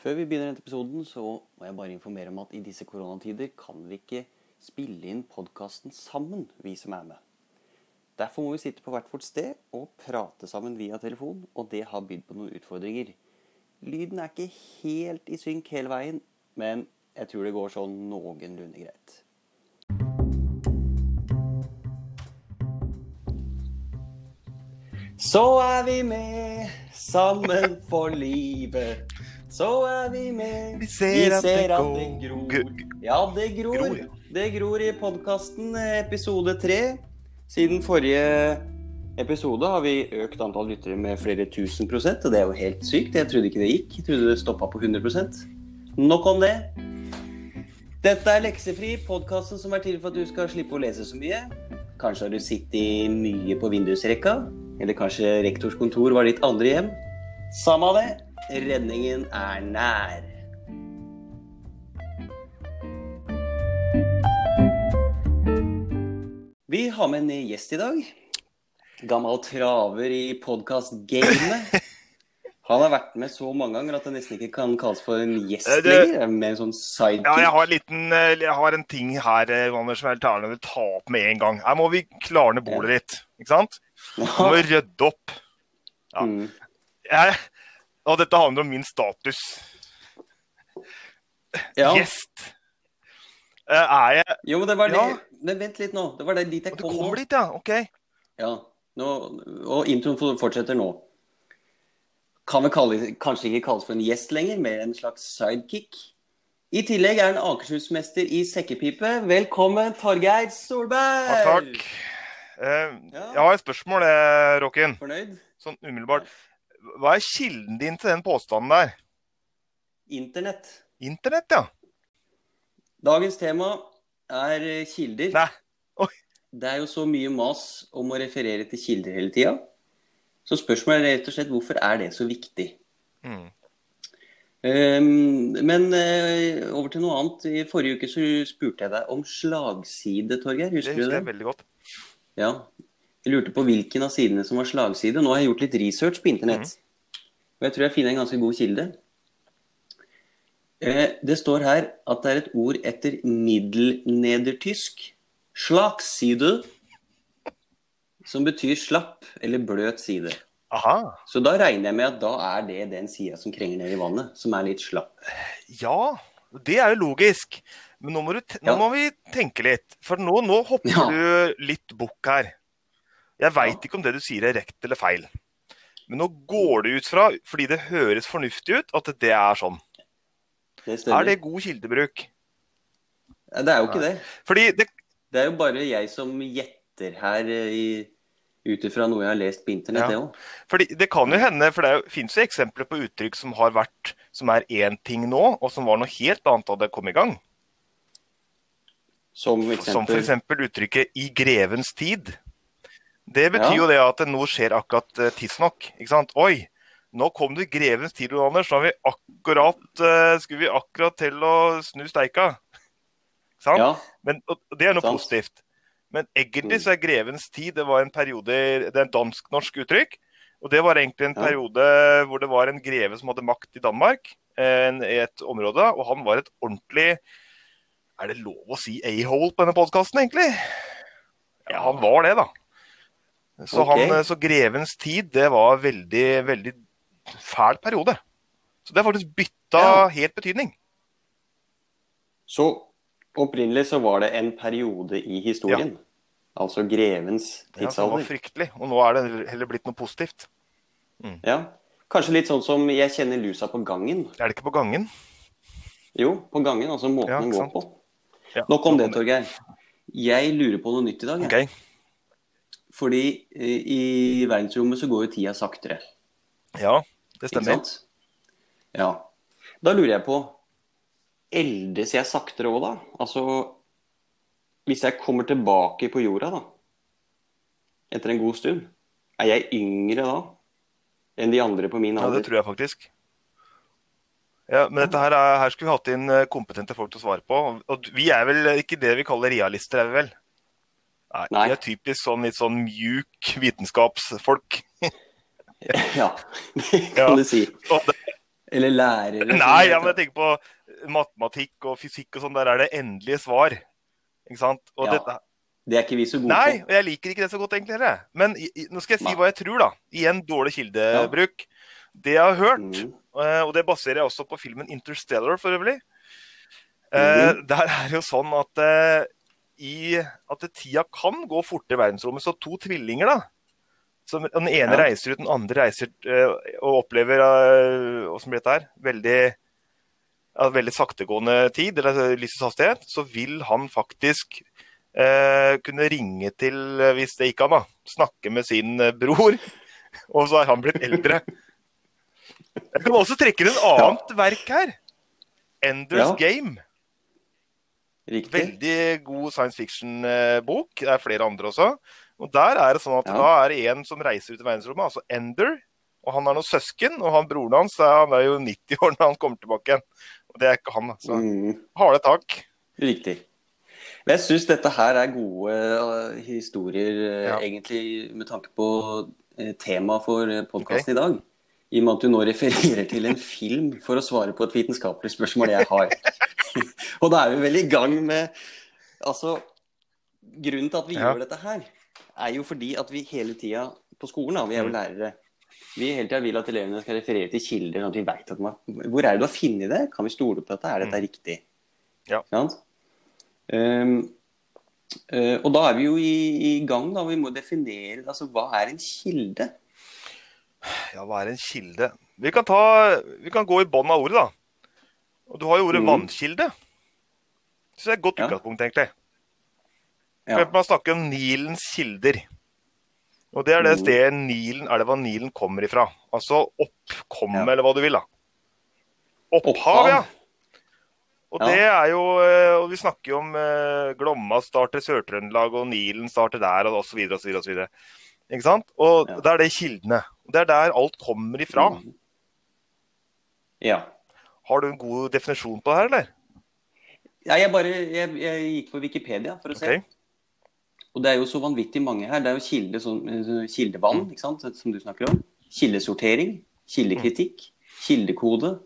Før vi begynner denne episoden, så må jeg bare informere om at i disse koronatider kan vi ikke spille inn podkasten sammen, vi som er med. Derfor må vi sitte på hvert vårt sted og prate sammen via telefon, og det har bydd på noen utfordringer. Lyden er ikke helt i synk hele veien, men jeg tror det går sånn noenlunde greit. Så er vi med, sammen for livet. Så er vi med, Vi ser at det går- gror. Ja, det gror. Gror, ja. Det gror i podkasten episode tre. Siden forrige episode har vi økt antall lyttere med flere tusen prosent, og det er jo helt sykt. Jeg trodde ikke det gikk. Jeg trodde det stoppa på 100 Nok om det. Dette er Leksefri, podkasten som er til for at du skal slippe å lese så mye. Kanskje har du sittet mye på vindusrekka, eller kanskje rektors kontor var ditt andre hjem. Samme av det, redningen er nær. Vi har med en gjest i dag. Gammel traver i podkast-gamet. Han har vært med så mange ganger at det nesten ikke kan kalles for en gjest Eh, det- lenger. Med en sånn sidekick. Ja, jeg har, en liten, eh, jeg har en ting her eh, Anders, som jeg vil ta opp med en gang. Her må vi klarne bordet litt. Ikke sant? Vi må rydde opp. Ja. Mm. Jeg, og dette handler om min status. Ja. Gjest. Uh, Er jeg Jo, det var det Men vent litt nå. Det var det dit jeg Du kom nå. kommer dit, ja? OK. Ja. Nå, og introen fortsetter nå. Kan vel kalle, kanskje ikke kalles for en gjest lenger, mer en slags sidekick. I tillegg er han Akershus-mester i sekkepipe. Velkommen, Torgeir Solberg! Takk, takk. Uh, Ja. Jeg har et spørsmål, Rockin. Fornøyd? Sånn umiddelbart. Hva er kilden din til den påstanden der? Internett. Internett, ja. Dagens tema er eh, kilder. Nei. Oi. Det er jo så mye mas om å referere til kilder hele tida. Så spørsmålet er rett og slett hvorfor er det så viktig? Mm. Um, men uh, over til noe annet. I forrige uke så spurte jeg deg om slagside, Torgeir. Det Husker du husker det? jeg veldig godt. Ja. Jeg lurte på hvilken av sidene som var slagside. Nå har jeg gjort litt research på internett. Mm. Og jeg tror jeg finner en ganske god kilde. Eh, det står her at det er et ord etter middelnedertysk. Slagside. Som betyr slapp eller bløt side. Aha. Så da regner jeg med at da er det den sida som krenger ned i vannet, som er litt slapp. Ja, det er jo logisk. Men nå må, nå må vi tenke litt. For nå, nå hopper Ja. du litt bukk her. Jeg veit ikke om det du sier er rett eller feil. Men nå går det ut fra, fordi det høres fornuftig ut, at det er sånn. Det. Er det god kildebruk? Det er jo ikke det. Fordi det Det er jo bare jeg som gjetter her eh, ut ifra noe jeg har lest på internett, Ja. det òg. Fordi det kan jo hende, for det fins jo eksempler på uttrykk som har vært som er én ting nå, og som var noe helt annet da det kom i gang. Som f.eks. uttrykket 'i grevens tid'. Det betyr Ja. jo det at noe skjer akkurat uh, tidsnok. Ikke sant? Oi, nå kom det grevens tid, Anders. Nå vi akkurat, eh, skulle vi akkurat til å snu steika. Ikke sant? Ja. Men, det er noe Sant. positivt. Men egentlig Mm. så er grevens tid det var en periode, det er en dansk-norsk uttrykk. Og det var egentlig en Ja. periode hvor det var en greve som hadde makt i Danmark, eh, en- i et område. Og han var et ordentlig Er det lov å si a-hole på denne podkasten, egentlig? Ja, han var det, da. Så, okay. han, eh, så grevens tid, det var veldig, veldig fæl periode. Så det har faktisk bytta Ja. helt betydning. Så opprinnelig så var det en periode i historien. Altså grevens tidsalder. Ja, som var fryktelig. Og nå er det heller blitt noe positivt. Ja. Kanskje litt sånn som 'jeg kjenner lusa på gangen'. Er det ikke på gangen? Jo, på gangen, altså måten Ja, den går sant. på. Ja, Nok om det, Torgeir. Jeg lurer på noe nytt i dag. jeg. Ok. Fordi eh, i verdensrommet så går jo tida saktere. Ja, det Ikke stemmer. sant? Ja. Da lurer jeg på Eldes jeg saktere òg, da? Altså Hvis jeg kommer tilbake på jorda, da, etter en god stund, er jeg yngre da enn de andre på min alder? Ja, det tror jeg faktisk. Ja, Men dette her, er, her skulle vi hatt inn eh, kompetente folk til å svare på. Og vi er vel ikke det vi kaller realister, er vi vel? Nei, Nei. De er typisk sånn litt sånn mjuk vitenskapsfolk. Ja, det Ja. kan du si. Eller lærere. som Nei, det ja, men jeg tenker på matematikk og fysikk og sånn. Der er det endelige svar. Ikke sant? Og Ja, dette, Det er ikke vi så gode nei, på. og jeg liker ikke det så godt, egentlig. heller. Men i, i, nå skal jeg si Nei. hva jeg tror, da. Igjen dårlig kildebruk. Det jeg har hørt, Mm. Eh, og det baserer jeg også på filmen 'Interstellar' for øvrig. Eh, Mhm. Der er det jo sånn at, eh, i, at tida kan gå fortere i verdensrommet. Så to tvillinger, da. Som den ene Ja. reiser ut, den andre reiser eh, og opplever uh, Åssen blir dette her? Veldig, ja, veldig saktegående tid, eller lysets hastighet. Så vil han faktisk eh, kunne ringe til, eh, hvis det gikk an, da, snakke med sin eh, bror. Og så er han blitt eldre. Jeg kan også trekke inn et annet verk her. Enders Ja. Game. Riktig. Veldig god science fiction-bok. Det er flere andre også. Og Der er det sånn at Ja. da er det en som reiser ut i verdensrommet, altså Ender. Og han har noen søsken, og han broren hans han er jo 90 år når han kommer tilbake igjen. Og det er ikke han, så Mm. harde tak. Riktig. Men jeg syns dette her er gode eh, historier, eh, Ja. egentlig med tanke på eh, temaet for podkasten i dag. I og med at du nå refererer til en film for å svare på et vitenskapelig spørsmål jeg har. og da er vi vel i gang med Altså, grunnen til at vi Ja. gjør dette her, er jo fordi at vi hele tida på skolen, da, vi er jo Mm. lærere, vi hele tida vil at elevene skal referere til kilder, sånn at vi vet at man, hvor er det du har funnet det? Kan vi stole på dette? Er dette riktig? Ja. Ehm, eh, og da er vi jo i, i gang, da. Vi må definere altså, hva er en kilde? Ja, hva er en kilde? Vi kan, ta, vi kan gå i bånn av ordet, da. Og du har jo ordet Mm. vannkilde. Så det er et godt utgangspunkt, egentlig. Ja. Man snakker om Nilens kilder. Og det er det Mm. stedet Nilen, det hva Nilen kommer ifra. Altså oppkomme, Ja. eller hva du vil, da. Opphav, ja. Og det er jo eh, Og vi snakker jo om eh, Glomma starter Sør-Trøndelag, og Nilen starter der, og. Og så videre. Ikke sant? Og Ja. det er det kildene. Det er der alt kommer ifra. Mm. Ja. Har du en god definisjon på det her, eller? ja jeg bare jeg, jeg gikk på Wikipedia for å se. Og det er jo så vanvittig mange her. Det er jo kilde, eh, kildevann, ikke sant, som du snakker om. Kildesortering. Kildekritikk. Kildekode.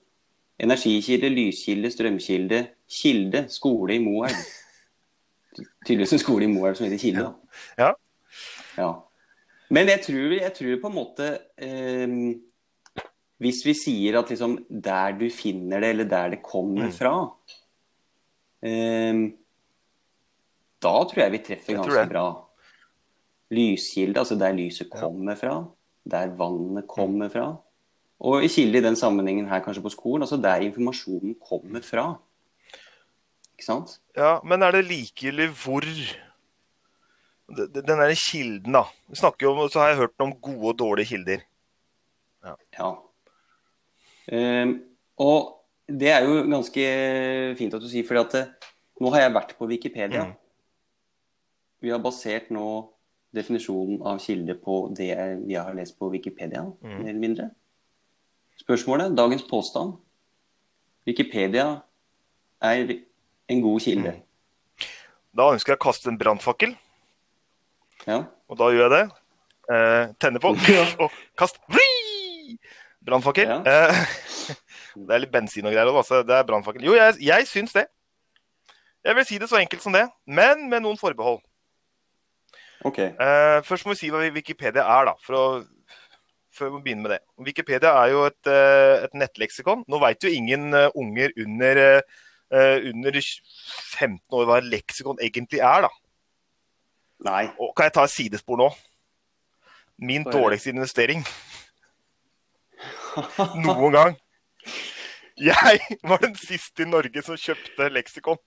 Energikilde, lyskilde, strømkilde. Kilde. Skole i Moelv. Tydeligvis en skole i Moelv som heter Kilde. da. Ja. Ja. Men jeg tror, jeg tror på en måte eh, Hvis vi sier at liksom der du finner det, eller der det kommer Mm. fra eh, Da tror jeg vi treffer ganske bra. Lyskilde, altså der lyset kommer fra. Der vannet kommer fra. Og i kilde i den sammenhengen her kanskje på skolen, altså der informasjonen kommer fra. Ikke sant? Ja, men er det likegyldig hvor Den derre kilden, da. Vi snakker jo om, så har jeg hørt om gode og dårlige kilder. Ja. Ehm, og det er jo ganske fint at du sier, for at eh, nå har jeg vært på Wikipedia. Mm. Vi har basert nå definisjonen av kilde på det vi har lest på Wikipedia, Mm. mer eller mindre. Spørsmålet, dagens påstand. Wikipedia er en god kilde. Mm. Da ønsker jeg å kaste en brannfakkel, Ja. og da gjør jeg det. Eh, tenne på og kast. Brannfakkel. Ja. Eh, det er litt bensin og greier òg, så det er brannfakkel. Jo, jeg, jeg syns det. Jeg vil si det så enkelt som det, men med noen forbehold. OK. Eh, først må vi si hva Wikipedia er, da. For å, før vi begynner med det. Wikipedia er jo et, eh, et nettleksikon. Nå veit jo ingen eh, unger under, eh, under 15 år hva leksikon egentlig er, da. Nei. Og kan jeg ta et sidespor nå? Min dårligste investering noen gang. Jeg var den siste i Norge som kjøpte leksikon.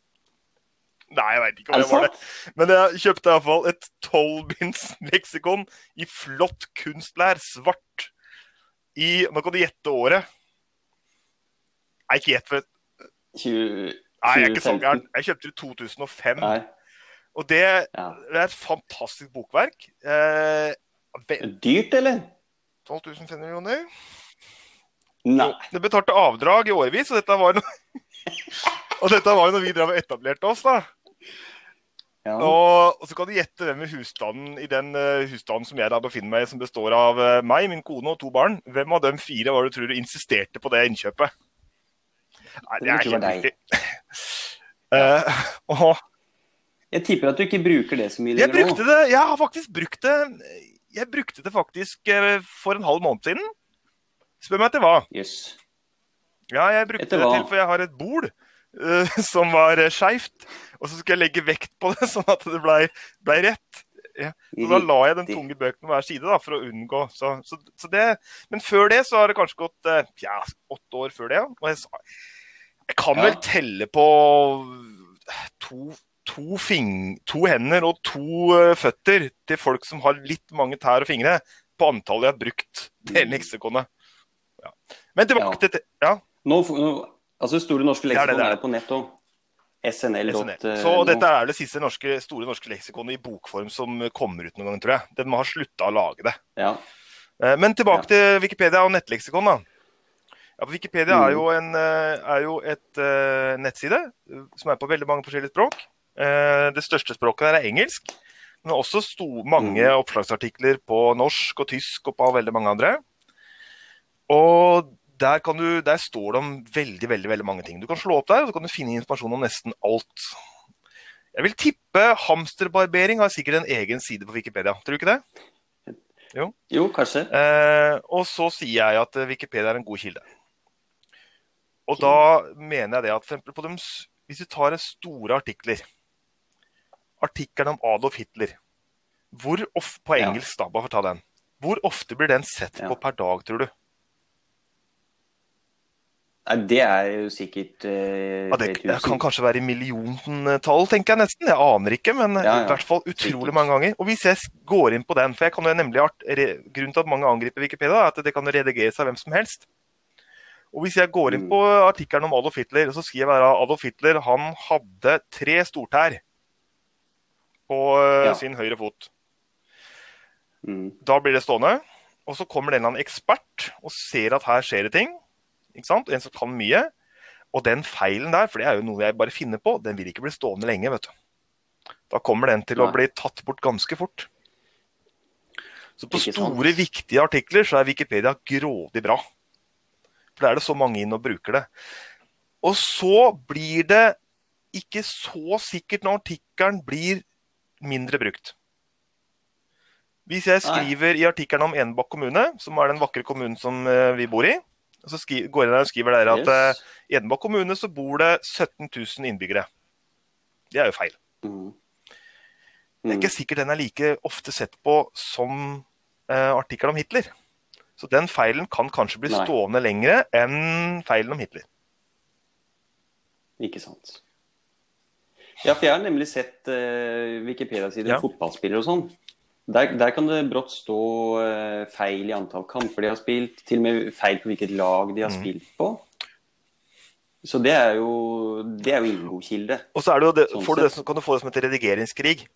Nei, jeg veit ikke Er det var. det. Men jeg kjøpte iallfall et tolvbinds leksikon i flott kunstlær, svart. I Nå kan du gjette året. Nei, ikke gjett, for 20, Nei, jeg er ikke så 2015. gæren. Jeg kjøpte det i 2005. Nei. Og det, Ja. det er et fantastisk bokverk. Eh, Dyrt, eller? 12 500 millioner. Nei. Det betalte avdrag i årevis, og dette var noe, Og dette var når vi drev og etablerte oss, da. Ja. Og, og så kan du gjette hvem i husstanden i den uh, husstanden som jeg da befinner meg i, som består av uh, meg, min kone og to barn. Hvem av dem fire var det du tror du insisterte på det innkjøpet? Nei, Det er deg. riktig. Uh, og Jeg tipper at du ikke bruker det så mye jeg lenger brukte det Jeg har faktisk brukt det Jeg brukte det faktisk eh, for en halv måned siden. Spør meg etter hva. Yes. Ja, jeg brukte Etter det hva? til, for jeg har et bord uh, som var uh, skeivt. Og så skulle jeg legge vekt på det, sånn at det blei ble rett. Så da la jeg den tunge bøken på hver side da, for å unngå. Så, så, så det, men før det så har det kanskje gått uh, ja, åtte år før det. ja. Og jeg, jeg kan Ja. vel telle på to, to, fing, to hender og to eh, føtter til folk som har litt mange tær og fingre, på antallet jeg har brukt det Mm. leksikonet. Ja. Men tilbake til ja, Nå, nå, altså Store norske Det er det leksikon det er er. på nett òg. SNL. SNL. eh, Så nå. dette er det siste norske, store norske leksikonet i bokform som kommer ut noen gang, tror jeg. Den har ha slutta å lage det. Ja. Eh, Men tilbake til Wikipedia og nettleksikon. da. Ja, Wikipedia Mm. er jo, en, er jo et uh, nettside som er på veldig mange forskjellige språk. Eh, Det største språket der er engelsk, men også mange Mm. oppslagsartikler på norsk og tysk og på veldig mange andre. Og der, kan du, der står det om veldig, veldig, veldig mange ting. Du kan slå opp der, og så kan du finne informasjon om nesten alt. Jeg vil tippe hamsterbarbering har sikkert en egen side på Wikipedia. Tror du ikke det? Jo, kanskje. Eh, og så sier jeg at eh, Wikipedia er en god kilde. Og da mener jeg det at for eksempel på dem, hvis du tar store artikler Artikkelen om Adolf Hitler. Hvor ofte, på engelsk, da, bare for å ta den. Hvor ofte blir den sett på per dag, tror du? Det er jo sikkert eh, Ja, det, det kan kanskje være i milliontall, tenker jeg nesten. Jeg aner ikke, men Ja, ja. i hvert fall utrolig mange ganger. Og hvis jeg går inn på den, for jeg kan jo nemlig Grunnen til at mange angriper Wikipedia, er at det kan redigeres av hvem som helst. Og hvis jeg går inn Mm. på artikkelen om Adolf Hitler, så skriver jeg at Adolf Hitler han hadde tre stortær på eh, Ja. sin høyre fot. Mm. Da blir det stående. Og så kommer det en eller annen ekspert og ser at her skjer det ting. Ikke sant? En som kan mye. Og den feilen der, for det er jo noe jeg bare finner på, den vil ikke bli stående lenge. vet du. Da kommer den til å bli tatt bort ganske fort. Så på store, viktige artikler så er Wikipedia grådig bra. For da er det så mange inn og bruker det. Og så blir det ikke så sikkert når artikkelen blir mindre brukt. Hvis jeg skriver i artikkelen om Enebakk kommune, som er den vakre kommunen som eh, vi bor i, og så går jeg der og skriver der at eh, Yes. i Enebakk kommune så bor det 17 000 innbyggere. Det er jo feil. Mm. Det er Mm. ikke sikkert den er like ofte sett på som eh, artikkelen om Hitler. Så den feilen kan kanskje bli Nei. stående lengre enn feilen om Hitler. Ikke sant. Ja, for jeg har nemlig sett uh, Wikipedia-sider Ja. fotballspillere og sånn. Der, der kan det brått stå uh, feil i antall kamper de har spilt, til og med feil på hvilket lag de har Mm. spilt på. Så det er jo, det er jo ingen god kilde. Og så er det Sånn får du det, kan du få det som et redigeringskrig.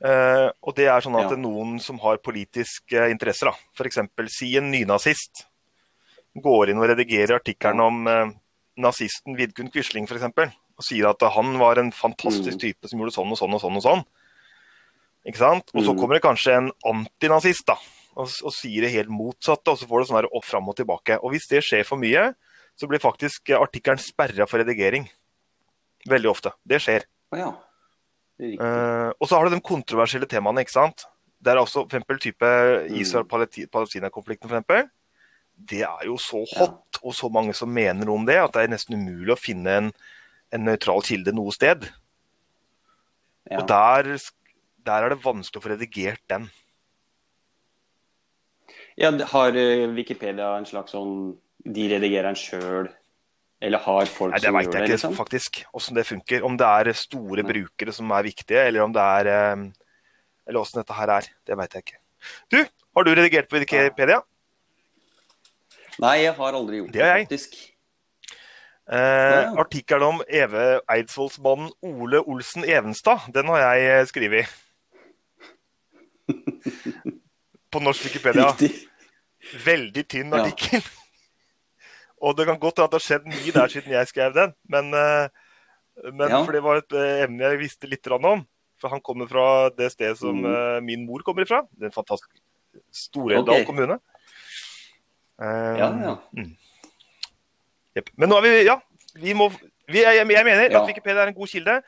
Uh, og det er sånn at Ja. noen som har politiske interesser, da. F.eks. si en nynazist går inn og redigerer artikkelen om uh, nazisten Vidkun Quisling f.eks. og sier at han var en fantastisk Mm. type som gjorde sånn og sånn og sånn. Og sånn. Ikke sant? Og så Mm. kommer det kanskje en antinazist da, og, og sier det helt motsatte, og så får du sånn her opp fram og tilbake. Og hvis det skjer for mye, så blir faktisk artikkelen sperra for redigering. Veldig ofte. Det skjer. Ja. Det. Eh, og så har du de kontroversielle temaene, ikke sant. Det er også for eksempel type Mm. Israel-Palestina-konflikten, eksempel. Det er jo så hot, og så mange som mener om det, at det er nesten umulig å finne en, en nøytral kilde noe sted. ja. Og der, der er det vanskelig å få redigert den. Ja, har eh, Wikipedia en slags sånn De redigerer den sjøl, eller har folk Nei, Det som gjør jeg det? ikke liksom? faktisk, åssen det funker. Om det er store Nei. brukere som er viktige, eller om det er eh, Eller åssen dette her er. Det veit jeg ikke. Du, har du redigert på Wikipedia? Nei, jeg har aldri gjort Det faktisk. Eh, Ja. Artikkelen om Eve Eidsvollsmannen Ole Olsen Evenstad, den har jeg eh, skrevet. På norsk Wikipedia. Riktig. Veldig tynn Ja. artikkel. Og det kan godt hende at det har skjedd mye der siden jeg skrev den, men, eh, men Ja. for det var et eh, emne jeg visste litt om. For han kommer fra det stedet som Mm. min mor kommer ifra. Den fantastiske Stor-Elvdal Ok. kommune. Um, Ja, ja. mm. Jepp. Men nå er vi Ja, vi må vi, jeg, jeg mener Ja. at Wikipedia er en god kilde.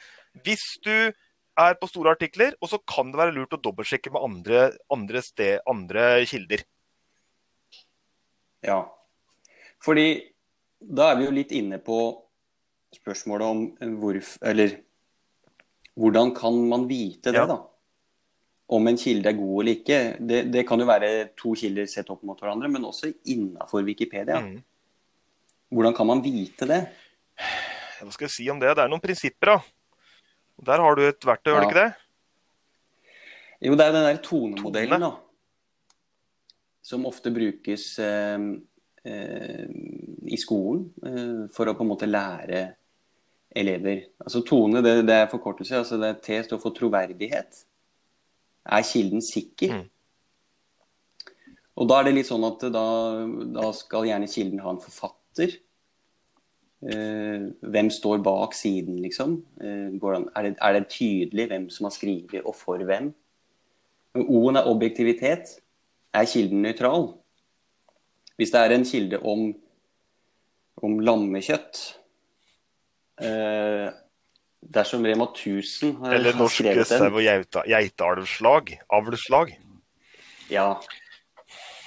Hvis du er på store artikler, og så kan det være lurt å dobbeltsjekke med andre, andre, sted, andre kilder. Ja. Fordi da er vi jo litt inne på spørsmålet om hvorf, eller hvordan kan man vite det, Ja. da? Om en kilde er god eller ikke. Det, det kan jo være to kilder sett opp mot hverandre, men også innafor Wikipedia. Mm. Hvordan kan man vite det? Hva skal jeg si om det? Det er noen prinsipper, da. Der har du et verktøy, har du Ja. ikke det? Jo, det er den der tonemodellen, Tone. da. Som ofte brukes eh, eh, i skolen eh, for å på en måte lære elever. Altså tone, det, det er forkortelse. altså det er T står for troverdighet. Er kilden sikker? Mm. Og da er det litt sånn at da, da skal gjerne kilden ha en forfatter. Eh, hvem står bak siden, liksom? Eh, er, det, er det tydelig hvem som har skrevet, og for hvem? O-en er objektivitet. Er kilden nøytral? Hvis det er en kilde om, om lammekjøtt eh, Dersom Rema 1000 har, Eller norske sau- og geita-. Avlslag. ja,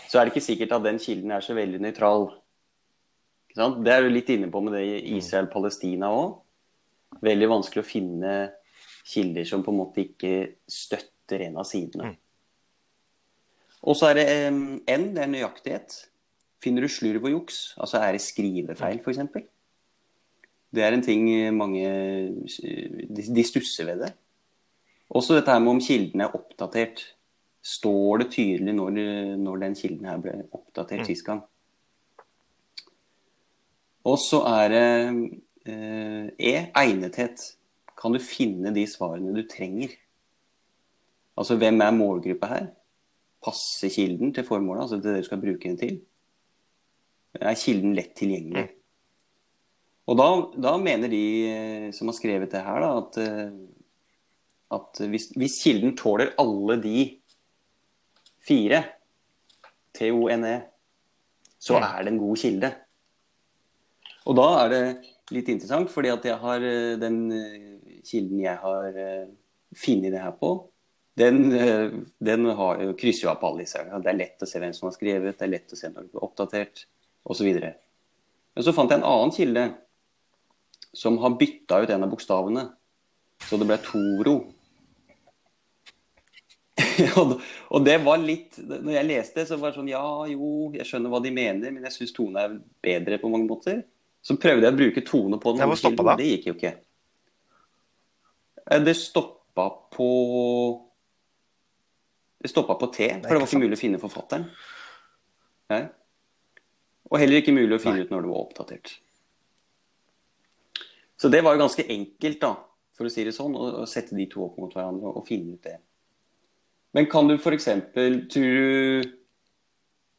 så er det ikke sikkert at den kilden er så veldig nøytral. Det er du litt inne på med det Israel-Palestina òg. Veldig vanskelig å finne kilder som på en måte ikke støtter en av sidene. Mm. Og så er det um, N, det er nøyaktighet. Finner du slurv og juks, altså er det skrivefeil f.eks.? Det er en ting mange De, de stusser ved det. Også dette her med om kilden er oppdatert. Står det tydelig når, når den kilden her ble oppdatert Mm. sist gang? Og så er det eh, E, egnethet. Kan du finne de svarene du trenger? Altså hvem er målgruppa her? Passer kilden til formålet, altså det du skal bruke den til? Er kilden lett tilgjengelig? Og da, da mener de eh, som har skrevet det her, da, at, eh, at hvis, hvis kilden tåler alle de fire, T-O-N-E, så Mm. er det en god kilde. Og da er det litt interessant, fordi at jeg har eh, den eh, kilden jeg har eh, funnet det her på, den, den har, krysser jo av på alle disse. Det er lett å se hvem som har skrevet, det er lett å se når det blir oppdatert, osv. Men så fant jeg en annen kilde som har bytta ut en av bokstavene, så det ble Toro. og det var litt Når jeg leste så var det sånn Ja, jo, jeg skjønner hva de mener, men jeg syns Tone er bedre på mange måter. Så prøvde jeg å bruke Tone på den. Ja, hvor stoppa det? Det gikk jo ikke. Eh, Det stoppa på Det stoppa på T, for det var ikke mulig å finne forfatteren. Nei. Og heller ikke mulig å finne Nei. ut når det var oppdatert. Så det var jo ganske enkelt, da, for å si det sånn, å, å sette de to opp mot hverandre og, og finne ut det. Men kan du f.eks. Tror du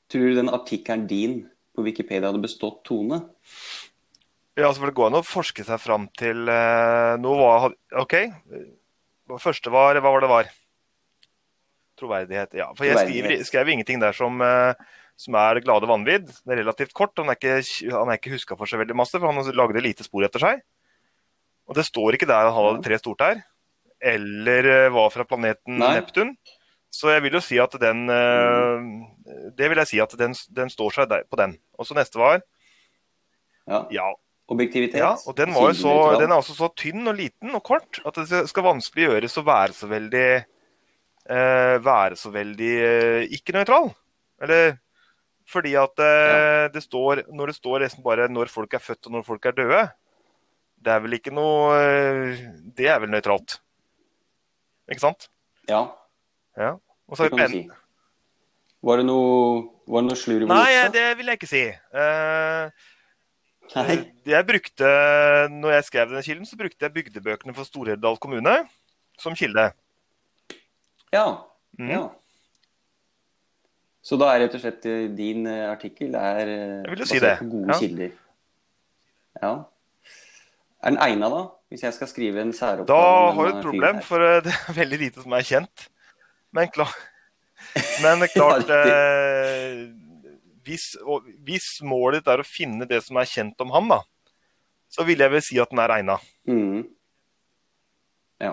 Tror du den artikkelen din på Wikipedia hadde bestått Tone? Ja, altså for Det går an å forske seg fram til uh, noe var, OK. Det første var Hva var det var? Troverdighet. Ja. For jeg skriver, skrev ingenting der som, uh, som er glade vanvidd. Det er relativt kort. Han er ikke, han er ikke huska for så veldig masse, for han lagde lite spor etter seg. Og det står ikke der han hadde tre stortær, eller eh, var fra planeten Nei. Neptun. Så jeg vil jo si at den uh, Det vil jeg si at den, den står seg der, på den. Og så neste var Ja. Ja, Objektivitet? ja, og den, så, den er også så tynn og liten og kort at det skal vanskelig gjøres å være så veldig eh, Være så veldig eh, ikke-nøytral. Eller fordi at eh, det står Når det står nesten bare når folk er født og når folk er døde, det er vel ikke noe eh, Det er vel nøytralt. Ikke sant? Ja, Ja. Og så har vi si. Var det noe, var det noe slurv Nei, det vil jeg ikke si. Eh, Nei. Jeg brukte, når jeg skrev denne kilden, så brukte jeg bygdebøkene for Stor-Elvdal kommune som kilde. Ja. Mm. ja. Så da er rett og slett eh, din eh, artikkel er eh, jo si basert på gode ja. kilder. Ja. Er den egna, da? Hvis jeg skal skrive en særoppgave Da har du et problem, for eh, det er veldig lite som er kjent. Men, klar, men klart Ja, eh, hvis, og, hvis målet ditt er å finne det som er kjent om han, da, så vil jeg vel si at den er egna. Mm. Ja.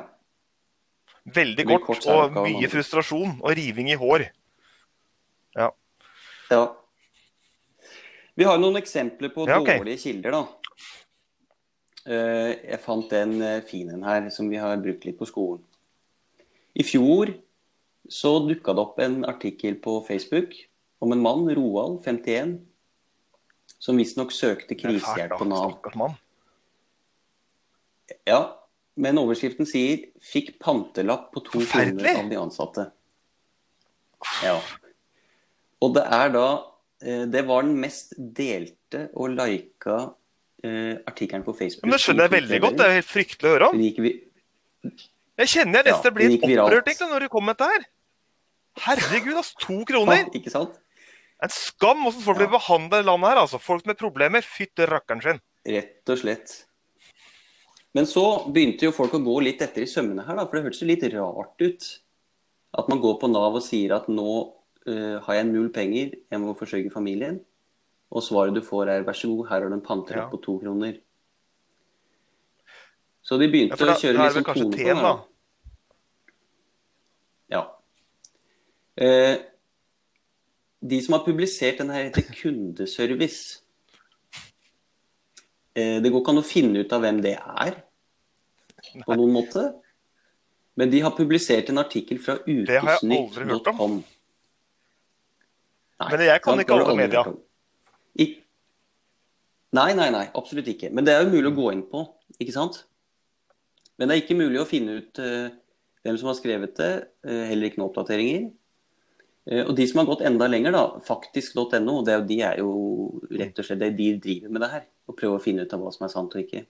Veldig kort, kort og mye frustrasjon og riving i hår. ja. Vi har noen eksempler på Ja, okay. dårlige kilder, da. Eh, Jeg fant en eh, fin en her som vi har brukt litt på skolen. I fjor så dukka det opp en artikkel på Facebook om en mann, Roald, 51, som visstnok søkte krisehjelp på Nav. Ja, men overskriften sier 'fikk pantelapp på to kroner av de ansatte'. Ja. Og det er da eh, Det var den mest delte og lika eh, artikkelen på Facebook. Men det skjønner jeg veldig godt. Det er helt fryktelig å høre om. Jeg kjenner jeg nesten Ja, blir opprørt egentlig, når du kom med dette her. Herregud, altså. To kroner! Ja, ikke sant? En skam hvordan folk blir Ja. behandla i landet her. altså. Folk med problemer. Fytte rakkeren sin. Rett og slett. Men så begynte jo folk å gå litt etter i sømmene her, da, for det hørtes jo litt rart ut. At man går på Nav og sier at nå uh, har jeg null penger, jeg må forsørge familien. Og svaret du får er vær så god, her har du en pantelapp Ja. på to kroner. Så de begynte ja, da, å kjøre litt sånn tone på det. Ja. Eh, de som har publisert denne her heter Kundeservice. Eh, det går ikke an å finne ut av hvem det er, på noen måte. Men de har publisert en artikkel fra har jeg aldri hørt om. Nei, Men jeg kan ikke det alle media. Ik nei, nei, nei, absolutt ikke. Men det er jo mulig å gå inn på, ikke sant? Men det er ikke mulig å finne ut uh, hvem som har skrevet det, Uh, heller ikke noen oppdateringer. Eh, og de som har gått enda lenger, da, faktisk.no, det er jo, de er jo rett og slett det de driver med det her. Og prøver å finne ut av hva som er sant og ikke.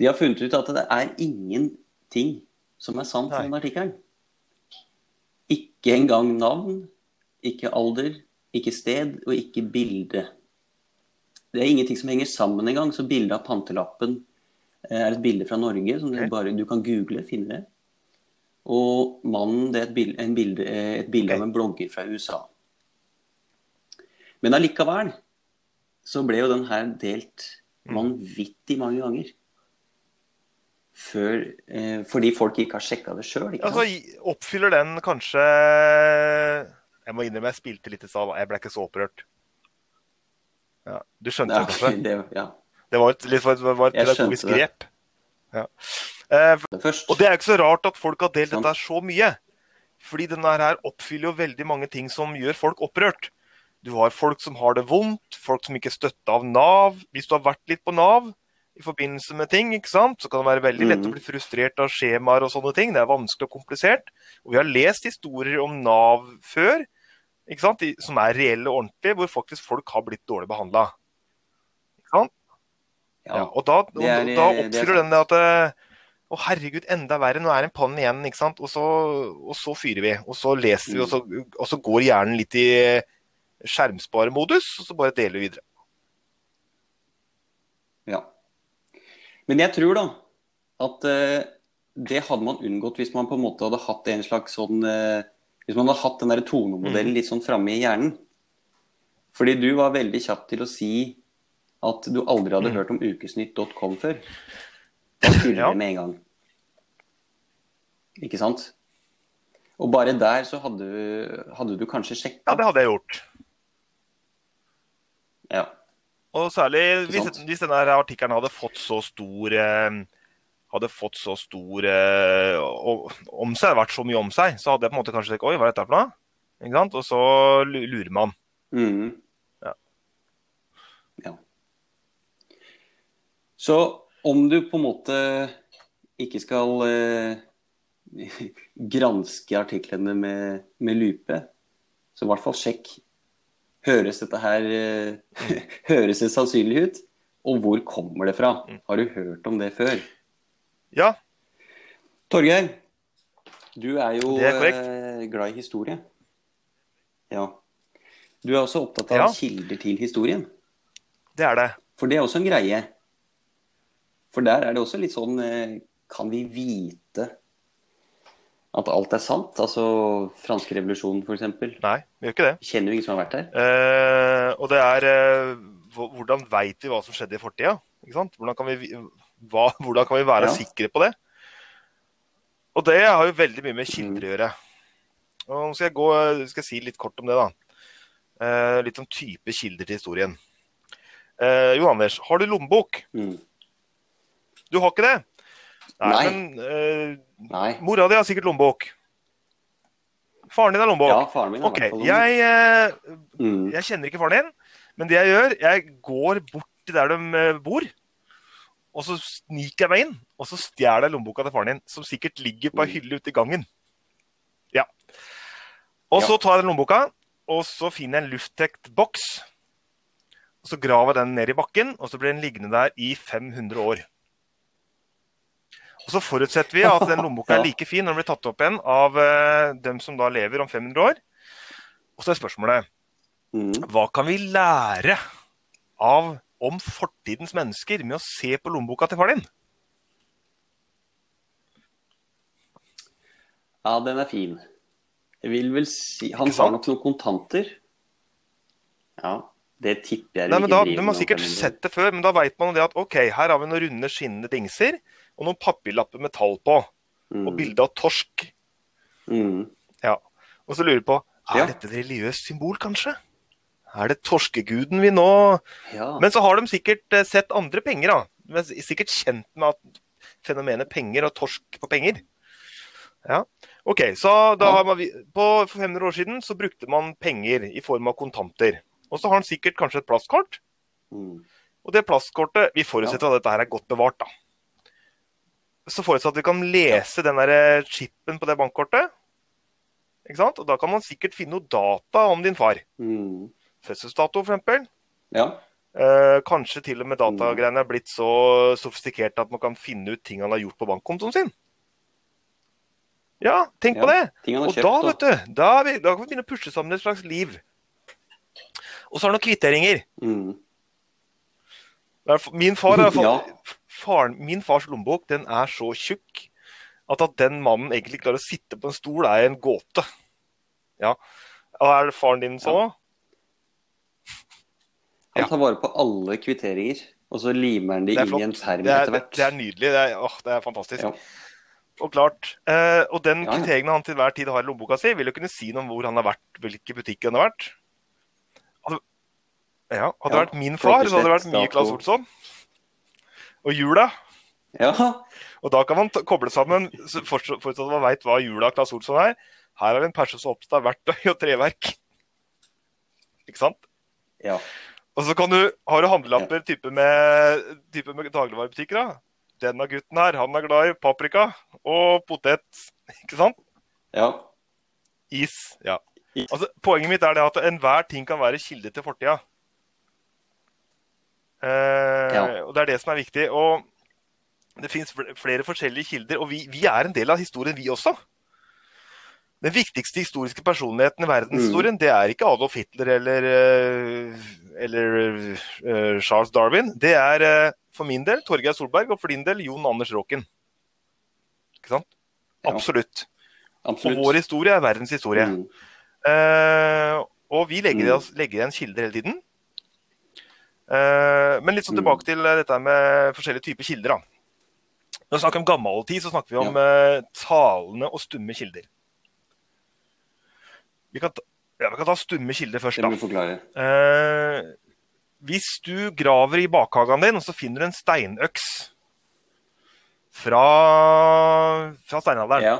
De har funnet ut at det er ingenting som er sant i den artikkelen. Ikke engang navn, ikke alder, ikke sted og ikke bilde. Det er ingenting som henger sammen engang, så bildet av pantelappen eh, er et bilde fra Norge som du, bare, du kan google, finne det. Og mannen det er et bilde, en bilde, eh, et bilde av en blogger fra USA. Men allikevel så ble jo den her delt Mm. vanvittig mange ganger. Før, eh, fordi folk ikke har sjekka det sjøl. Altså, oppfyller den kanskje Jeg må innrømme jeg spilte litt i stad. Jeg ble ikke så opprørt. Ja, du skjønte det kanskje? det, ja. Det var et, litt, var et pedagogisk grep. Ja. Eh. Og det er jo ikke så rart at folk har delt dette her så mye. Fordi denne her oppfyller jo veldig mange ting som gjør folk opprørt. Du har folk som har det vondt, folk som ikke er støtta av Nav. Hvis du har vært litt på Nav i forbindelse med ting, ikke sant? så kan det være veldig lett å Mhm. bli frustrert av skjemaer og sånne ting. Det er vanskelig og komplisert. Og vi har lest historier om Nav før, ikke sant? som er reelle og ordentlige, hvor faktisk folk har blitt dårlig behandla. Ja, Ja. og da, og, da er oppfyller den det at eh, Å, herregud, enda verre. Nå er det en pann igjen, ikke sant. Og så, og så fyrer vi. Og så leser vi, og så, og så går hjernen litt i skjermsparemodus, og så bare deler vi videre. Ja. Men jeg tror da at eh, det hadde man unngått hvis man på en måte hadde hatt en slags sånn eh, Hvis man hadde hatt den der tonemodellen litt sånn framme i hjernen. Fordi du var veldig kjapp til å si at du aldri hadde Mm. hørt om ukesnytt.com før. Da skulle Ja. det med en gang. Ikke sant? Og bare der så hadde, du- hadde du kanskje sjekka. Ja, det hadde jeg gjort. Ja. Og særlig hvis, hvis denne artikkelen hadde fått så stor eh, hadde fått så stor eh, om seg, vært så mye om seg, så hadde jeg på en måte kanskje tenkt Oi, hva er dette for noe? Ikke sant? Og så lurer man. Mhm. Ja. Ja. Så om du på en måte ikke skal eh, granske artiklene med, med lupe, så i hvert fall sjekk. Høres dette her eh, Høres det sannsynlig ut? Og hvor kommer det fra? Har du hørt om det før? Ja, Torgeir, du er jo er eh, glad i historie. Ja. Du er også opptatt av Ja. kilder til historien. det er det. For det er også en greie. For der er det også litt sånn eh, Kan vi vite at alt er sant? Altså franske revolusjonen, f.eks. Nei, vi gjør ikke det. Kjenner jo ingen som har vært der. Eh, og det er eh, Hvordan veit vi hva som skjedde i fortida? Hvordan kan vi, vi- hva, hvordan kan vi være Ja. sikre på det? Og det har jo veldig mye med kilder å gjøre. Og nå skal jeg, gå, skal jeg si litt kort om det, da. Eh, litt om type kilder til historien. Eh, Jon Anders, har du lommebok? Mm. Du har ikke det? Nei. Men uh, Nei. mora di har sikkert lommebok. Faren din har lommebok. Ja, faren min har okay. lommebok. jeg, uh, mm. jeg kjenner ikke faren din, men det jeg gjør, jeg går bort til der de eh, bor, og så sniker jeg meg inn, og så stjeler jeg lommeboka til faren din, som sikkert ligger på ei Mm. hylle ute i gangen. Ja. Og så tar jeg den lommeboka, og så finner jeg en lufttekt boks. Og så graver jeg den ned i bakken, og så blir den liggende der i 500 år. Og så forutsetter vi at den lommeboka er like fin når den blir tatt opp igjen av uh, dem som da lever om 500 år. Og så er spørsmålet Mm. hva kan vi lære av om fortidens mennesker med å se på lommeboka til far din? Ja, den er fin. Jeg vil vel si Han har nok noen kontanter. Ja, det tipper jeg Nei, men da, Du har sikkert om 500 år. sett det før, men da veit man det at ok, her har vi noen runde, skinnende dingser og noen papirlapper med tall på, og Mm. bilde av torsk. Mm. Ja. Og så lurer jeg på er Ja. dette et religiøst symbol, kanskje? Er det torskeguden vi nå Ja. Men så har de sikkert eh, sett andre penger, da. De er sikkert kjent med at fenomenet penger og torsk på penger. Ja. OK, så da Ja. har man, på, for 500 år siden så brukte man penger i form av kontanter. Og så har han sikkert kanskje et plastkort. Mm. Og det plastkortet Vi forutsetter at dette her er godt bevart, da. Så forutsatt at vi kan lese den der chipen på det bankkortet. Ikke sant? Og da kan man sikkert finne noe data om din far. Mm. Fødselsdato, eksempel. Ja. Eh, kanskje til og med datagreiene er blitt så sofistikerte at man kan finne ut ting han har gjort på bankkontoen sin. Ja, tenk på det! Og kjøpt. da, vet du, da, er vi, da kan vi begynne å pushe sammen et slags liv. Og så har det noen kvitteringer. Mm. Er Min, far, har fått Ja. Faren, min fars lommebok den er så tjukk at at den mannen egentlig klarer å sitte på en stol, er en gåte. Ja. Og er det faren din så? Han Ja. tar vare på alle kvitteringer, og så limer han de inn i en perm Det er, etter hvert. det er nydelig. Det er, åh, det er fantastisk. Ja. Og klart, eh, og den Ja, ja. kvitteringen han til hver tid har i lommeboka si, vil jo kunne si noe om hvor han har vært, hvilke butikker han har vært. Hadde, ja, hadde det vært min far, så hadde det vært mye Claes. Olsson. Og jula. Ja. Og da kan man koble sammen, fortsatt fortsatt at man veit hva jula og Claes Olsson er. Her har vi en perse som oppstår verktøy og treverk. Ikke sant? ja. Og så kan du, har du handlelapper type med, type med dagligvarebutikker. da. Denne gutten her, han er glad i paprika og potet. Ikke sant? Ja. Is. Ja. Altså, poenget mitt er det at enhver ting kan være kilde til fortida. Eh, Ja. Og det er det som er viktig. Og det fins flere forskjellige kilder, og vi, vi er en del av historien, vi også. Den viktigste historiske personligheten i verdenshistorien, det er ikke Adolf Hitler eller, eh, eller uh, Charles Darwin. Det er uh, for min del Torgeir Solberg, og for din del Jon Anders Råken. Ikke sant? Ja. Absolutt. Og vår historie er verdens historie. Mm. Uh, og vi legger, Mm. legger igjen kilder hele tiden. Eh, men litt sånn Mm. tilbake til eh, dette med forskjellige typer kilder. da. Når vi snakker om gammel tid, så snakker vi om ja. talende og stumme kilder. Vi kan, ta, ja, vi kan ta stumme kilder først. Det må forklare. Eh, hvis du graver i bakhagen din, og så finner du en steinøks fra, fra steinalderen, Ja.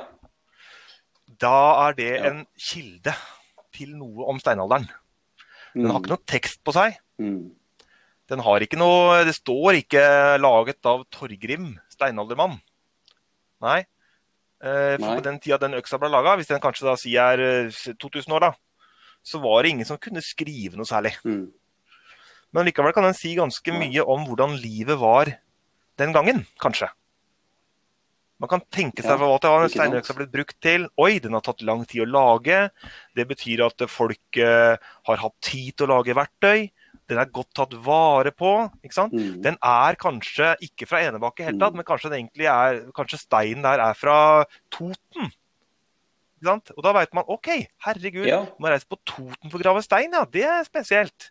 da er det Ja. en kilde til noe om steinalderen. Den har Mm. ikke noe tekst på seg. Mm. Den har ikke noe Det står ikke 'laget av Torgrim, steinaldermann'. Nei. Eh, for Nei. på den tida den øksa ble laga, hvis den kanskje da sier er eh, 2000 år, da, så var det ingen som kunne skrive noe særlig. Mm. Men likevel kan den si ganske mye om hvordan livet var den gangen, kanskje. Man kan tenke seg Ja, hva det var en steinøks har blitt brukt til. Oi, den har tatt lang tid å lage. Det betyr at folk eh, har hatt tid til å lage verktøy. Den er godt tatt vare på. ikke sant? Mm. Den er kanskje ikke fra Enebakk i hele tatt, Mm. men kanskje, den egentlig er, kanskje steinen der er fra Toten. Ikke sant? Og da veit man OK, herregud, Ja. må reise på Toten for å grave stein, ja. Det er spesielt.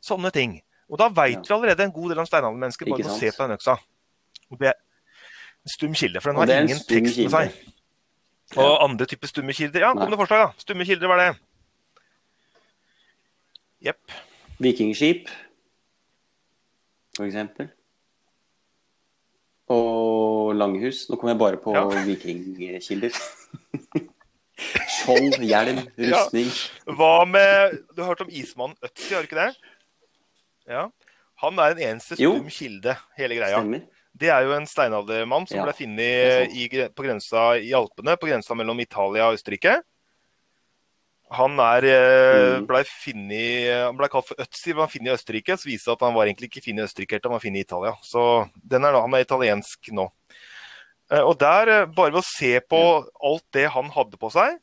Sånne ting. Og da veit Ja. vi allerede en god del om steinaldermennesker bare ved å se på den øksa. Og det er en stum kilde, for den har ingen tekst med seg. Og andre typer stumme kilder. Ja, kom det forslag, da. Stumme kilder, hva er det? Jepp. Vikingskip, for eksempel. Og langhus. Nå kommer jeg bare på Ja. vikingkilder. Skjold, hjelm, Ja. rustning. Hva med Du har hørt om ismannen Øtzi, har du ikke det? Ja. Han er en eneste stum kilde, hele greia. Stemmer. Det er jo en steinaldermann som Ja, ble funnet på grensa i Alpene, på grensa mellom Italia og Østerrike. Han er, eh, Mm. ble, finnet, han ble kalt for Øtzi, var funnet i Østerrike. Så viste det at han var egentlig ikke funnet i Østerrike, han var funnet i Italia. Så den er, han er italiensk nå. Eh, Og der, eh, bare ved å se på alt det han hadde på seg,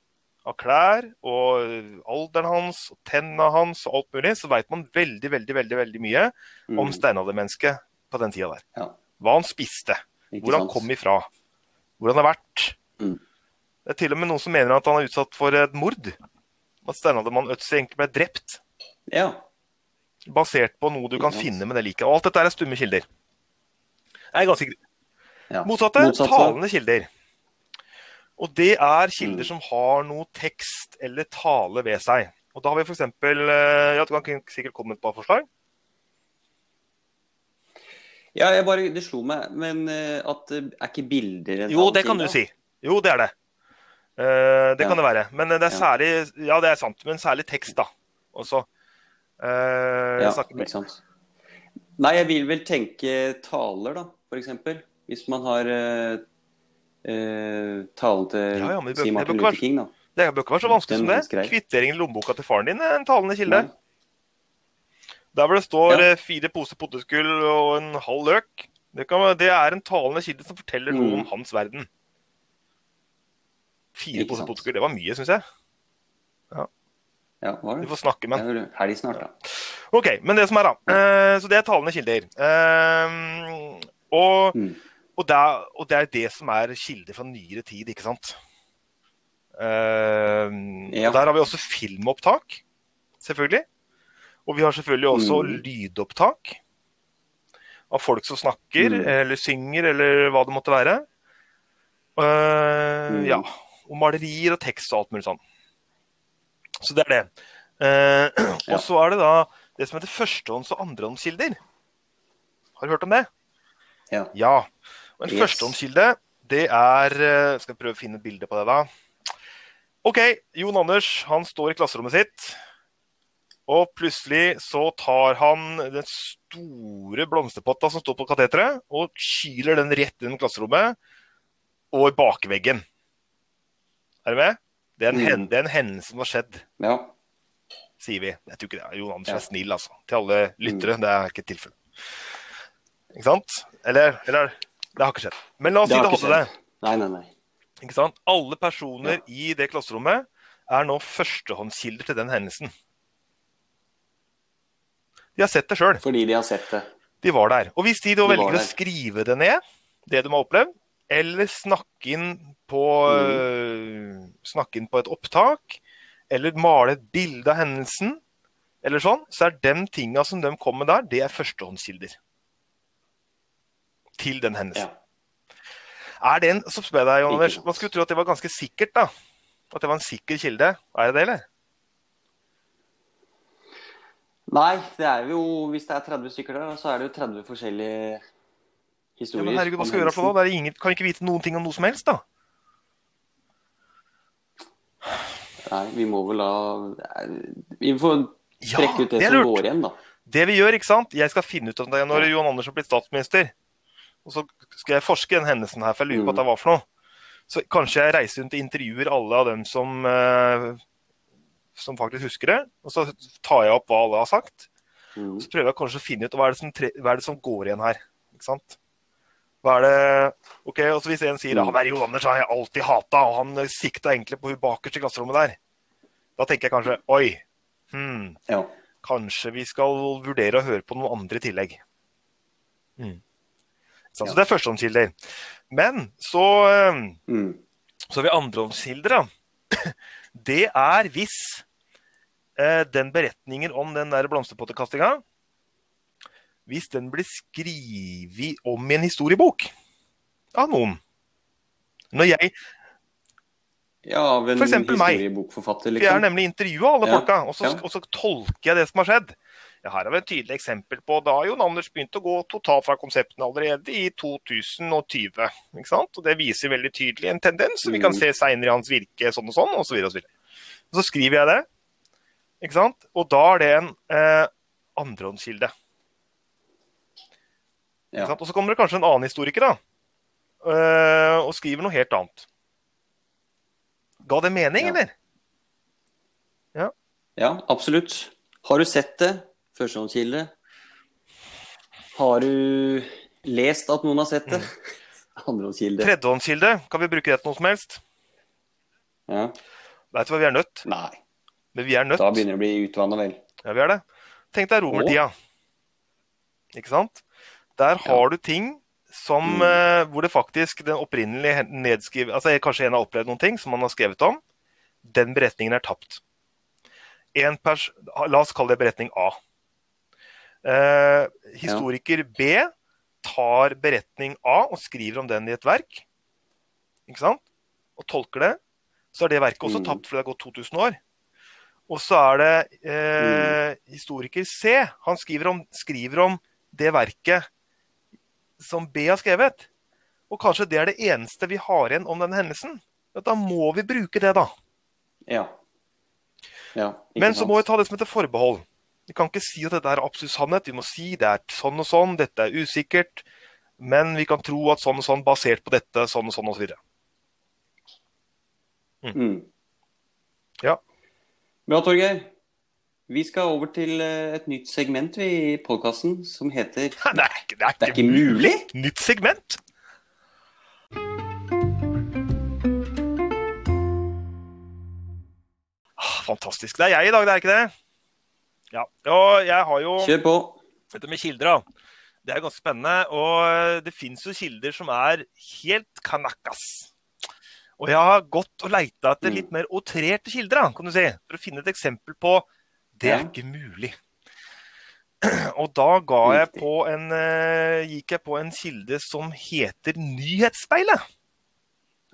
av klær, og alderen hans, og tenna hans og alt mulig, så veit man veldig, veldig, veldig, veldig mye om Mm. steinaldermennesket på den tida der. Ja, Hva han spiste, hvor han kom ifra, hvor han har vært. Mm. Det er til og med noen som mener at han er utsatt for et mord. At steinaldermann Øtzi egentlig ble drept, Ja. basert på noe du kan Ikke finne med det liket. Og alt dette er stumme kilder. Jeg er ganske ja. Motsatte, Motsatte. talende kilder. Og det er kilder Mm. som har noe tekst eller tale ved seg. Og da har vi for eksempel eh, Ja, du kan sikkert komme med et par forslag. Ja, jeg bare, det slo meg, men eh, at er ikke bilder en Jo, det kan du si. Jo, det er det. Eh, det Ja. kan det være. Men det er særlig Ja, det er sant, men særlig tekst, da. Også. Eh, Ja, ikke sant. Nei, jeg vil vel tenke taler, da, eksempel. Hvis man har uh, uh, talen til Ja, ja, bør- si Martin Luther King, da. Det bør ikke være så vanskelig Den som det. Kvitteringen i lommeboka til faren din er en talende kilde. Nei. Der hvor det står Ja. eh, fire poser potetgull og en halv løk. Det, kan, det er en talende kilde som forteller noe Mm. om hans verden. Fire Ikke poser potetgull, det var mye, syns jeg. Ja, var Vi det? får snakke med den. helg snart, da. OK, men det som er, da. eh, Så det er talende kilder. Eh, og, Mm. og, det er, og det er det som er kilder fra nyere tid, ikke sant? Eh, Ja. og Der har vi også filmopptak, selvfølgelig. Og vi har selvfølgelig også Mm. lydopptak av folk som snakker Mm. eller synger eller hva det måtte være. Uh, Mm. Ja. Og malerier og tekst og alt mulig sånn. Så det er det. Eh, Og så er det da det som heter førstehånds- og andrehåndskilder. Har du hørt om det? Ja. Ja. Og en Yes. førstehåndskilde, det er eh, Skal jeg prøve å finne et bilde på det, da. OK, Jon Anders han står i klasserommet sitt. Og plutselig så tar han den store blomsterpotta som står på kateteret, og kyler den rett inn i klasserommet og i bakveggen. Er du med? Det er en, Mm. hen, det er en hendelse som har skjedd, ja. sier vi. Jeg tror ikke det er Jon Anders Ja. Mm. er snill, altså. Til alle lyttere. Det er ikke et tilfelle. Ikke sant? Eller, eller Det har ikke skjedd. Men la oss si det hadde det. Nei, nei, nei. Ikke sant? Alle personer i det klasserommet er nå førstehåndskilder til den hendelsen. De har sett det sjøl. Fordi de har sett det. De var der. Og hvis de da De velger å skrive det ned, det de har opplevd, eller snakke inn på, Mm. øh, snakke inn på et opptak, eller male et bilde av hendelsen, eller sånn, så er de tinga som de kommer der, det er førstehåndskilder. Til den hendelsen. Ja. Er det en, så spør jeg deg, Jon Anders, man skulle tro at det var ganske sikkert, da. At det var en sikker kilde. Er det det, eller? Nei, det er jo Hvis det er 30 stykker der, så er det jo 30 forskjellige Ja, men herregud, hva skal vi gjøre for noe? Det ingen, kan ikke vite noen ting om noe som helst, da. Nei, vi må vel la Vi får Ja, trekke ut det, det som går igjen, da. Det vi gjør, ikke sant? Jeg skal finne ut av det når Johan Andersen blitt statsminister. Og så skal jeg forske den hendelsen her, for jeg lurer på hva det var for noe. Så kanskje jeg reiser rundt og intervjuer alle av dem som, eh, som faktisk husker det. Og så tar jeg opp hva alle har sagt. Mm. Så prøver jeg kanskje å finne ut hva er det som, tre, hva er det som går igjen her. Ikke sant? Hva er det Ok, og så Hvis en sier han er Johan Anders, har jeg alltid hata, og han sikta egentlig på hun bakerst i klasserommet der, da tenker jeg kanskje oi. Hmm, Ja. kanskje vi skal vurdere å høre på noen andre i tillegg. Mm. Så Ja. det er førstehåndskilder. Men så, eh, Mm. så har vi andrehåndskilder, da. Det er hvis eh, den beretningen om den der blomsterpottekastinga Hvis den blir skrevet om i en historiebok av noen. Når jeg, Ja, av en meg. for jeg har liksom. nemlig intervjua alle Ja, folka, og så, ja. og så tolker jeg det som har skjedd. Ja, her har vi et tydelig eksempel på Da har Jon Anders begynt å gå totalt fra konseptene allerede i 2020. Ikke sant? Og Det viser veldig tydelig en tendens som vi kan Mm. se seinere i hans virke, sånn og sånn, osv. Og så. Og så skriver jeg det, ikke sant? og da er det en eh, andrehåndskilde. Ja. Og så kommer det kanskje en annen historiker da, eh, og skriver noe helt annet. Ga det mening, Ja. eller? ja, absolutt. Har du sett det? Førstehåndskilde. Har du lest at noen har sett det? Mm. Andrehåndskilde. Tredjehåndskilde, kan vi bruke det til noe som helst? Ja. Vet du hva vi er nødt? Nei, Men vi er nødt. da begynner det å bli utvanna, vel. Ja, vi er det. Tenk deg romertida. Ikke sant? Der har du ting som Mm. eh, Hvor det faktisk den opprinnelige nedskriv... Altså kanskje en har opplevd noen ting som man har skrevet om. Den beretningen er tapt. En pers... La oss kalle det beretning A. Eh, historiker B tar beretning A og skriver om den i et verk. Ikke sant? Og tolker det. Så er det verket også Mm. tapt fordi det har gått 2000 år. Og så er det eh, historiker C. Han skriver om, skriver om det verket som B har skrevet. Og kanskje det er det eneste vi har igjen om den hendelsen. Da må vi bruke det, da. Ja. ja Men så må vi ta det som heter forbehold. Vi kan ikke si at dette er absolutt sannhet. Vi må si det er sånn og sånn, dette er usikkert. Men vi kan tro at sånn og sånn basert på dette, sånn og sånn osv. Mm. Ja. Bra, Torgeir. Vi skal over til eh, et nytt segment i podkasten som heter Det er ikke, det er Det er ikke mulig? Nytt segment. Ah, Fantastisk. Det er jeg i dag, det er ikke det? Ja. Og jeg har jo Kjør på. dette med kilder, da. Det er ganske spennende. Og det fins jo kilder som er helt kanakas. Og jeg har gått og leita etter Mm. litt mer outrerte kilder, da, kan du si, for å finne et eksempel på det er ikke mulig. Og da jeg på en, eh, gikk jeg på en kilde som heter Nyhetsspeilet.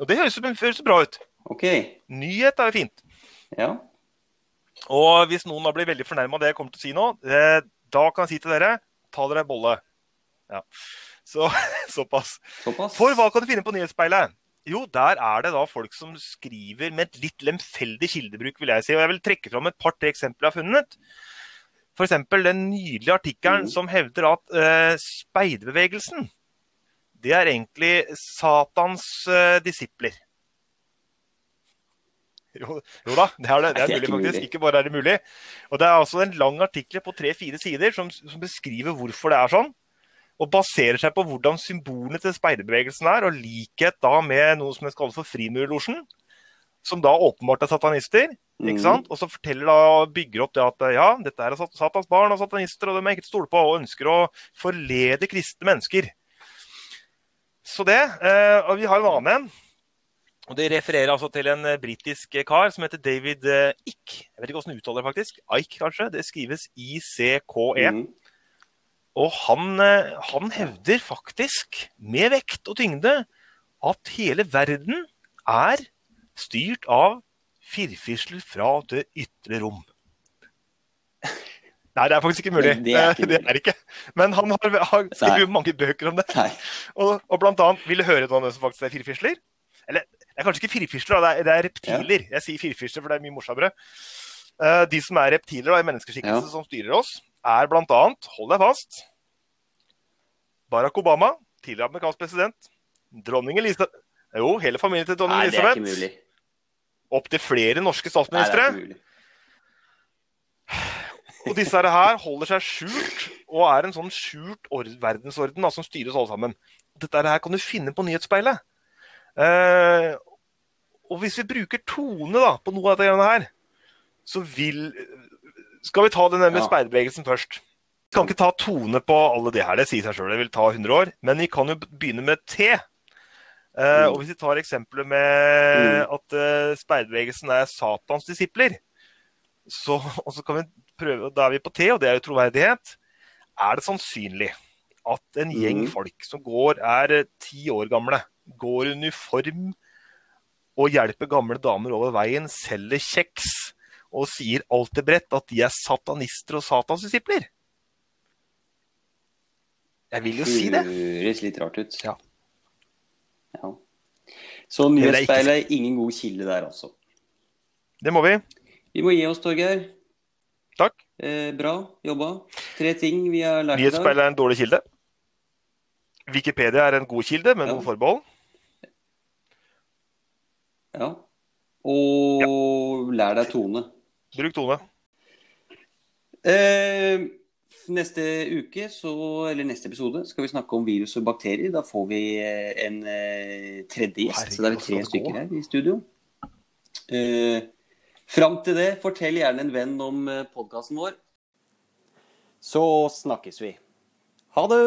Og det høres, høres bra ut. OK. Nyhet er jo fint. Ja. Og hvis noen da blir veldig fornærma av det jeg kommer til å si nå, eh, da kan jeg si til dere ta dere en bolle. Ja. Så såpass. Såpass. For hva kan du finne på Nyhetsspeilet? Jo, der er det da folk som skriver med et litt lemfeldig kildebruk, vil jeg si. Og jeg vil trekke fram et par-tre eksempler jeg har funnet. F.eks. den nydelige artikkelen mm. som hevder at eh, speiderbevegelsen det er egentlig Satans eh, disipler. Jo, jo da, det er det. Det er det er mulig, faktisk. mulig. Ikke bare er det mulig. Og det er altså en lang artikkel på tre-fire sider som, som beskriver hvorfor det er sånn. Og baserer seg på hvordan symbolene til speiderbevegelsen er, og likhet da med noe som jeg kaller for Frimurlosjen. Som da åpenbart er satanister. ikke Mhm. sant? Og så forteller da, bygger opp det at ja, dette er Satans barn og satanister, og de er ikke til å stole på, og ønsker å forlede kristne mennesker. Så det. eh, Og vi har en annen en. Og Det refererer altså til en eh, britisk kar som heter David Icke, Ick. Jeg vet ikke hvordan han uttaler det, faktisk. Ike, kanskje. Det skrives ICKE. Mhm. Og han, eh, han hevder faktisk, med vekt og tyngde, at hele verden er styrt av firfisler fra det ytre rom. Nei, det er faktisk ikke mulig. Det er ikke det er ikke. Men han har, har skrevet mange bøker om det. Og, og blant annet, vil du høre noen som faktisk er firfisler? Eller, det er kanskje ikke firfisler, det er, det er reptiler. Jeg sier firfisler, for det er mye morsommere. Eh, de som er reptiler er menneskeskikkelse Ja. som styrer oss, er annet, hold deg fast, Barack Obama, tidligere amerikansk president, dronning Elisabeth Jo, hele familien til dronning Nei, det er ikke Elisabeth. mulig. Opptil flere norske Nei, det er statsministre. ikke mulig. Og disse her holder seg skjult, og er en sånn skjult verdensorden da, som styrer oss alle sammen. Dette her kan du finne på nyhetsspeilet. Eh, og hvis vi bruker tone da, på noe av dette her, så vil Skal vi ta denne med Ja. speiderbevegelsen først? Vi kan ikke ta tone på alle de her, det sier seg sjøl. Det vil ta 100 år. Men vi kan jo begynne med T. Uh, Mm. og hvis vi tar eksempelet med at uh, speiderbevegelsen er Satans disipler, så, og så kan vi prøve, da er vi på T, og det er jo troverdighet. Er det sannsynlig at en gjeng Mm. folk som går, er eh, ti år gamle, går i uniform og hjelper gamle damer over veien, selger kjeks og sier alt til bredt at de er satanister og Satans disipler? Jeg vil jo si det. Høres litt rart ut. Ja. Ja. Så er ikke- nyhetsspeilet er ingen god kilde der, altså. Det må vi. Vi må gi oss, Torgeir. Takk. Eh, bra jobba. Tre ting vi har lært i dag. Nyhetsspeilet er en dårlig kilde. Wikipedia er en god kilde, med Ja. noen forbehold. Ja. Og lær deg tone. Bruk tone. Eh, neste uke, så, eller neste episode, skal vi snakke om virus og bakterier. Da får vi eh, en eh, tredje gjest. Herregud, så da er vi tre stykker her i studio. Eh, fram til det, fortell gjerne en venn om eh, podkasten vår. Så snakkes vi. Ha det!